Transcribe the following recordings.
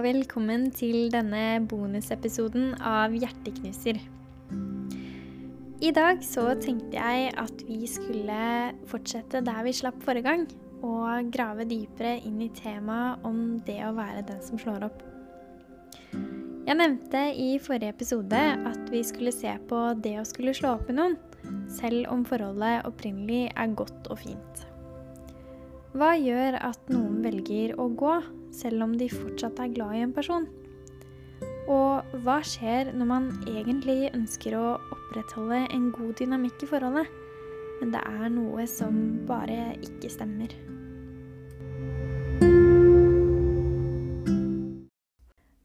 velkommen til denne bonusepisoden av Hjerteknuser. I dag så tenkte jeg at vi skulle fortsette der vi slapp forrige gang, og grave dypere inn i temaet om det å være den som slår opp. Jeg nevnte i forrige episode at vi skulle se på det å skulle slå opp med noen, selv om forholdet opprinnelig er godt og fint. Hva gjør at noen velger å gå, selv om de fortsatt er glad i en person? Og hva skjer når man egentlig ønsker å opprettholde en god dynamikk i forholdet, men det er noe som bare ikke stemmer?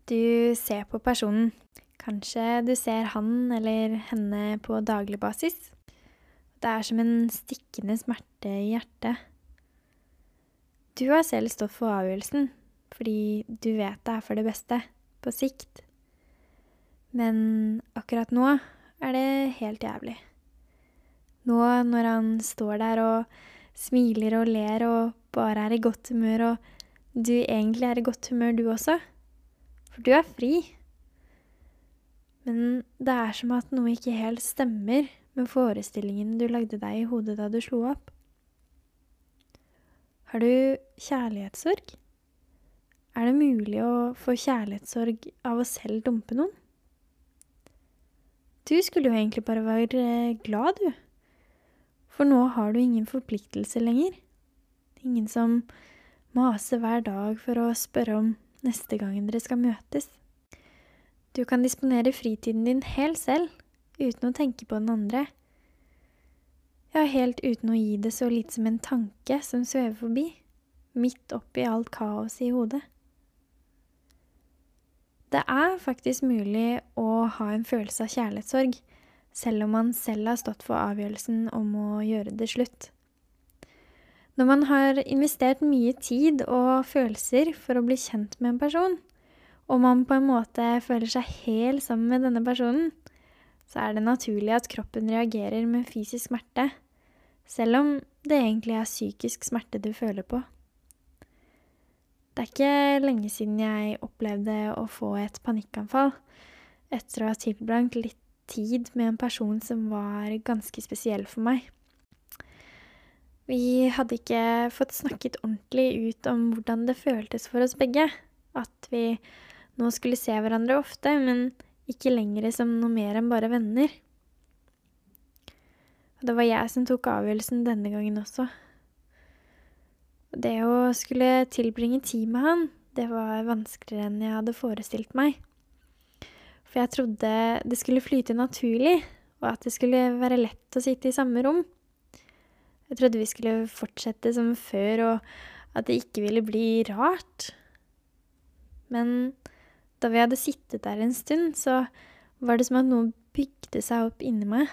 Du ser på personen. Kanskje du ser han eller henne på daglig basis. Det er som en stikkende smerte i hjertet. Du har selv stått for avgjørelsen, fordi du vet det er for det beste, på sikt. Men akkurat nå er det helt jævlig. Nå når han står der og smiler og ler og bare er i godt humør, og du egentlig er i godt humør du også, for du er fri. Men det er som at noe ikke helt stemmer med forestillingen du lagde deg i hodet da du slo opp. Har du kjærlighetssorg? Er det mulig å få kjærlighetssorg av å selv dumpe noen? Du skulle jo egentlig bare være glad, du. For nå har du ingen forpliktelse lenger. Ingen som maser hver dag for å spørre om neste gang dere skal møtes. Du kan disponere fritiden din helt selv, uten å tenke på den andre. Ja, helt uten å gi det så lite som en tanke som svever forbi, midt oppi alt kaoset i hodet. Det er faktisk mulig å ha en følelse av kjærlighetssorg, selv om man selv har stått for avgjørelsen om å gjøre det slutt. Når man har investert mye tid og følelser for å bli kjent med en person, og man på en måte føler seg hel sammen med denne personen, så er det naturlig at kroppen reagerer med fysisk smerte selv om det egentlig er psykisk smerte du føler på. Det er ikke lenge siden jeg opplevde å få et panikkanfall etter å ha tilbrakt litt tid med en person som var ganske spesiell for meg. Vi hadde ikke fått snakket ordentlig ut om hvordan det føltes for oss begge. At vi nå skulle se hverandre ofte, men ikke lenger som noe mer enn bare venner. Og det var jeg som tok avgjørelsen denne gangen også. Det å skulle tilbringe tid med han, det var vanskeligere enn jeg hadde forestilt meg. For jeg trodde det skulle flyte naturlig, og at det skulle være lett å sitte i samme rom. Jeg trodde vi skulle fortsette som før, og at det ikke ville bli rart. Men da vi hadde sittet der en stund, så var det som at noe bygde seg opp inni meg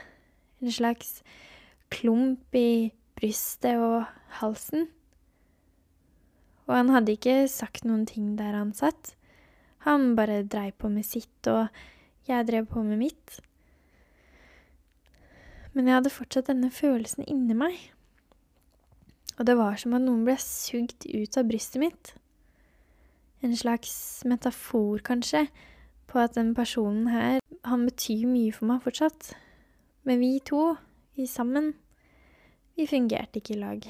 en slags klump i brystet og halsen. Og han hadde ikke sagt noen ting der han satt. Han bare dreiv på med sitt, og jeg drev på med mitt. Men jeg hadde fortsatt denne følelsen inni meg. Og det var som at noen ble sugd ut av brystet mitt. En slags metafor, kanskje, på at den personen her, han betyr mye for meg fortsatt. Men vi to, vi sammen, vi fungerte ikke i lag.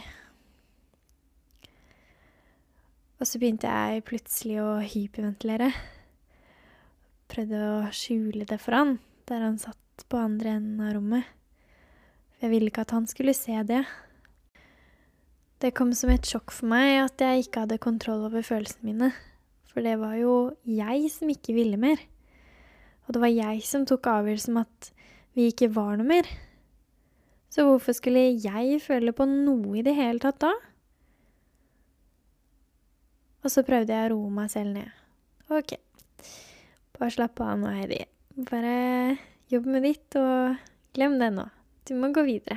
Og så begynte jeg plutselig å hyperventilere. Prøvde å skjule det for han, der han satt på andre enden av rommet. For jeg ville ikke at han skulle se det. Det kom som et sjokk for meg at jeg ikke hadde kontroll over følelsene mine. For det var jo jeg som ikke ville mer. Og det var jeg som tok avgjørelsen om at vi ikke var noe mer. Så hvorfor skulle jeg føle på noe i det hele tatt da? Og så prøvde jeg å roe meg selv ned. Ok, bare slapp av nå, Heidi. Bare jobb med ditt, og glem det nå. Du må gå videre.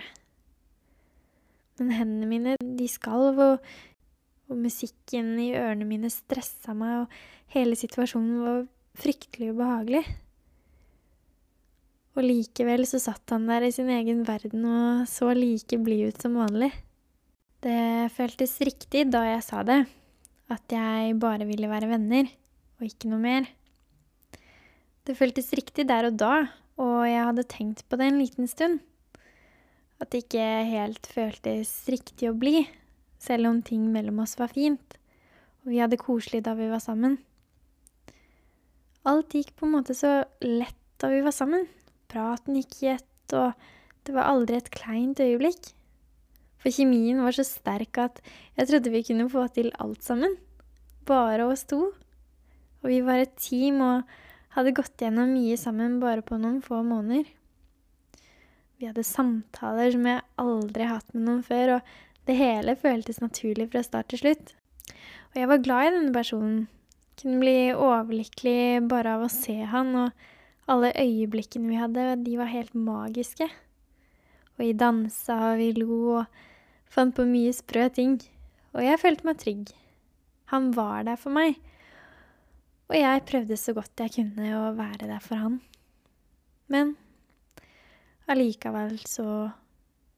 Men hendene mine, de skalv, og, og musikken i ørene mine stressa meg, og hele situasjonen var fryktelig ubehagelig. Og likevel så satt han der i sin egen verden og så like blid ut som vanlig. Det føltes riktig da jeg sa det, at jeg bare ville være venner, og ikke noe mer. Det føltes riktig der og da, og jeg hadde tenkt på det en liten stund. At det ikke helt føltes riktig å bli, selv om ting mellom oss var fint, og vi hadde koselig da vi var sammen. Alt gikk på en måte så lett da vi var sammen. Praten gikk i ett, og det var aldri et kleint øyeblikk. For kjemien var så sterk at jeg trodde vi kunne få til alt sammen. Bare oss to. Og vi var et team og hadde gått gjennom mye sammen bare på noen få måneder. Vi hadde samtaler som jeg aldri har hatt med noen før, og det hele føltes naturlig fra start til slutt. Og jeg var glad i denne personen. Kunne bli overlykkelig bare av å se han, og alle øyeblikkene vi hadde, de var helt magiske. Og vi dansa, og vi lo, og fant på mye sprø ting. Og jeg følte meg trygg. Han var der for meg. Og jeg prøvde så godt jeg kunne å være der for han. Men allikevel så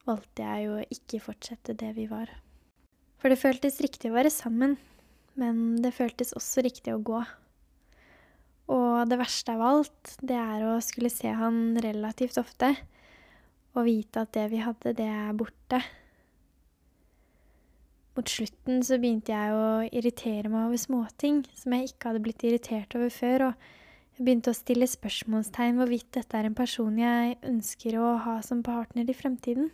valgte jeg jo å ikke fortsette det vi var. For det føltes riktig å være sammen, men det føltes også riktig å gå. Og det verste av alt, det er å skulle se han relativt ofte og vite at det vi hadde, det er borte. Mot slutten så begynte jeg å irritere meg over småting som jeg ikke hadde blitt irritert over før, og jeg begynte å stille spørsmålstegn hvorvidt dette er en person jeg ønsker å ha som partner i fremtiden.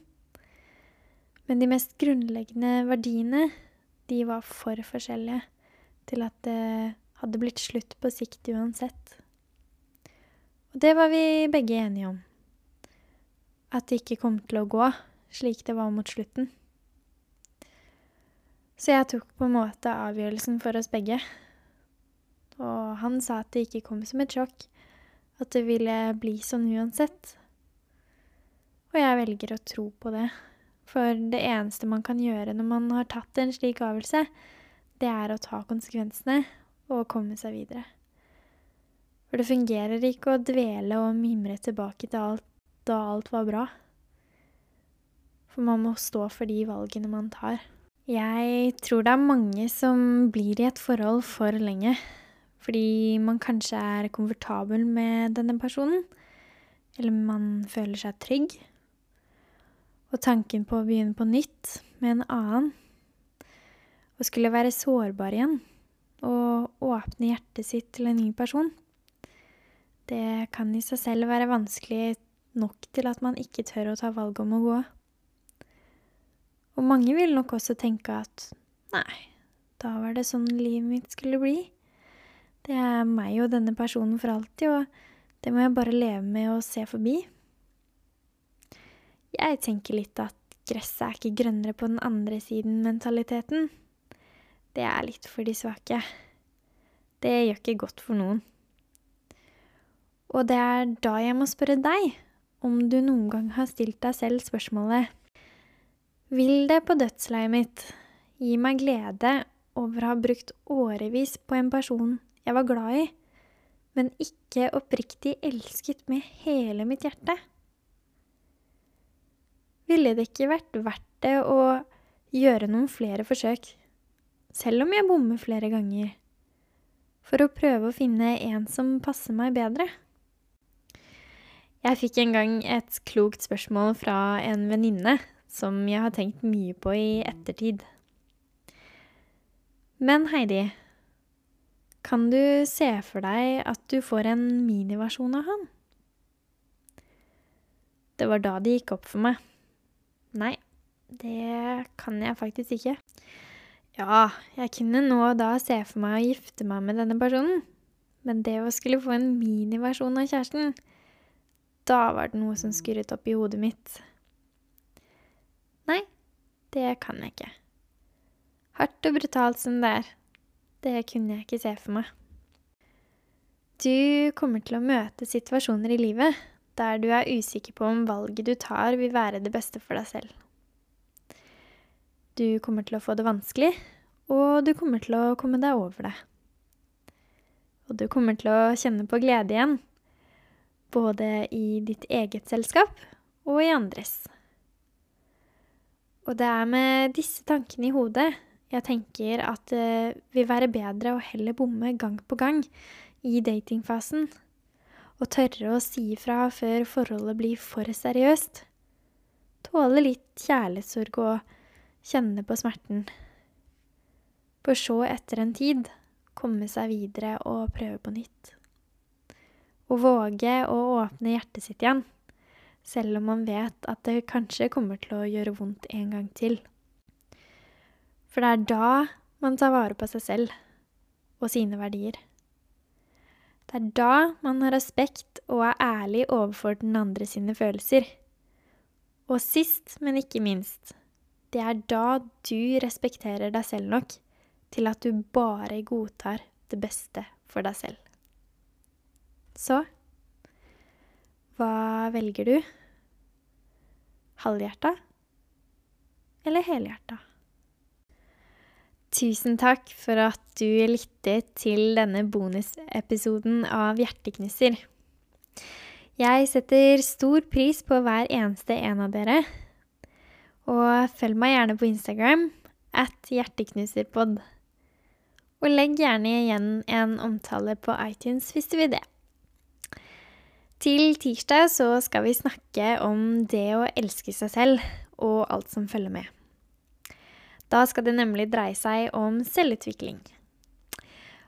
Men de mest grunnleggende verdiene, de var for forskjellige til at det hadde blitt slutt på sikt uansett. Og det var vi begge enige om. At det ikke kom til å gå slik det var mot slutten. Så jeg tok på en måte avgjørelsen for oss begge. Og han sa at det ikke kom som et sjokk, at det ville bli sånn uansett. Og jeg velger å tro på det, for det eneste man kan gjøre når man har tatt en slik avgjørelse, det er å ta konsekvensene og komme seg videre. For det fungerer ikke å dvele og mimre tilbake til alt da alt var bra. For man må stå for de valgene man tar. Jeg tror det er mange som blir i et forhold for lenge. Fordi man kanskje er komfortabel med denne personen. Eller man føler seg trygg. Og tanken på å begynne på nytt med en annen, å skulle være sårbar igjen, og åpne hjertet sitt til en ny person, det kan i seg selv være vanskelig nok til at man ikke tør å ta valget om å gå. Og mange vil nok også tenke at nei, da var det sånn livet mitt skulle bli. Det er meg og denne personen for alltid, og det må jeg bare leve med og se forbi. Jeg tenker litt at gresset er ikke grønnere på den andre siden-mentaliteten. Det er litt for de svake. Det gjør ikke godt for noen. Og det er da jeg må spørre deg om du noen gang har stilt deg selv spørsmålet vil det på dødsleiet mitt gi meg glede over å ha brukt årevis på en person jeg var glad i, men ikke oppriktig elsket med hele mitt hjerte? Ville det ikke vært verdt det å gjøre noen flere forsøk, selv om jeg bommer flere ganger, for å prøve å finne en som passer meg bedre? Jeg fikk en gang et klokt spørsmål fra en venninne som jeg har tenkt mye på i ettertid. Men Heidi, kan du se for deg at du får en miniversjon av han? Det var da det gikk opp for meg. Nei, det kan jeg faktisk ikke. Ja, jeg kunne nå da se for meg å gifte meg med denne personen, men det å skulle få en miniversjon av kjæresten, da var det noe som skurret opp i hodet mitt. Det kan jeg ikke. Hardt og brutalt som det er. Det kunne jeg ikke se for meg. Du kommer til å møte situasjoner i livet der du er usikker på om valget du tar, vil være det beste for deg selv. Du kommer til å få det vanskelig, og du kommer til å komme deg over det. Og du kommer til å kjenne på glede igjen, både i ditt eget selskap og i andres. Og det er med disse tankene i hodet Jeg tenker at det vil være bedre å heller bomme gang på gang i datingfasen. Og tørre å si ifra før forholdet blir for seriøst. Tåle litt kjærlighetssorg og kjenne på smerten. For så, etter en tid, komme seg videre og prøve på nytt. Å våge å åpne hjertet sitt igjen, selv om man vet at det kanskje kommer til å gjøre vondt en gang til. For det er da man tar vare på seg selv og sine verdier. Det er da man har respekt og er ærlig overfor den andre sine følelser. Og sist, men ikke minst, det er da du respekterer deg selv nok til at du bare godtar det beste for deg selv. Så hva velger du? Halvhjerta eller helhjerta? Tusen takk for at du lyttet til denne bonusepisoden av Hjerteknusser. Jeg setter stor pris på hver eneste en av dere. Og følg meg gjerne på Instagram at hjerteknuserpod. Og legg gjerne igjen en omtale på iTunes hvis du vil det. Til tirsdag så skal vi snakke om det å elske seg selv og alt som følger med. Da skal det nemlig dreie seg om selvutvikling.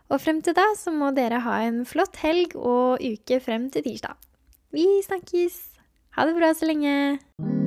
Og frem til da så må dere ha en flott helg og uke frem til tirsdag. Vi snakkes! Ha det bra så lenge!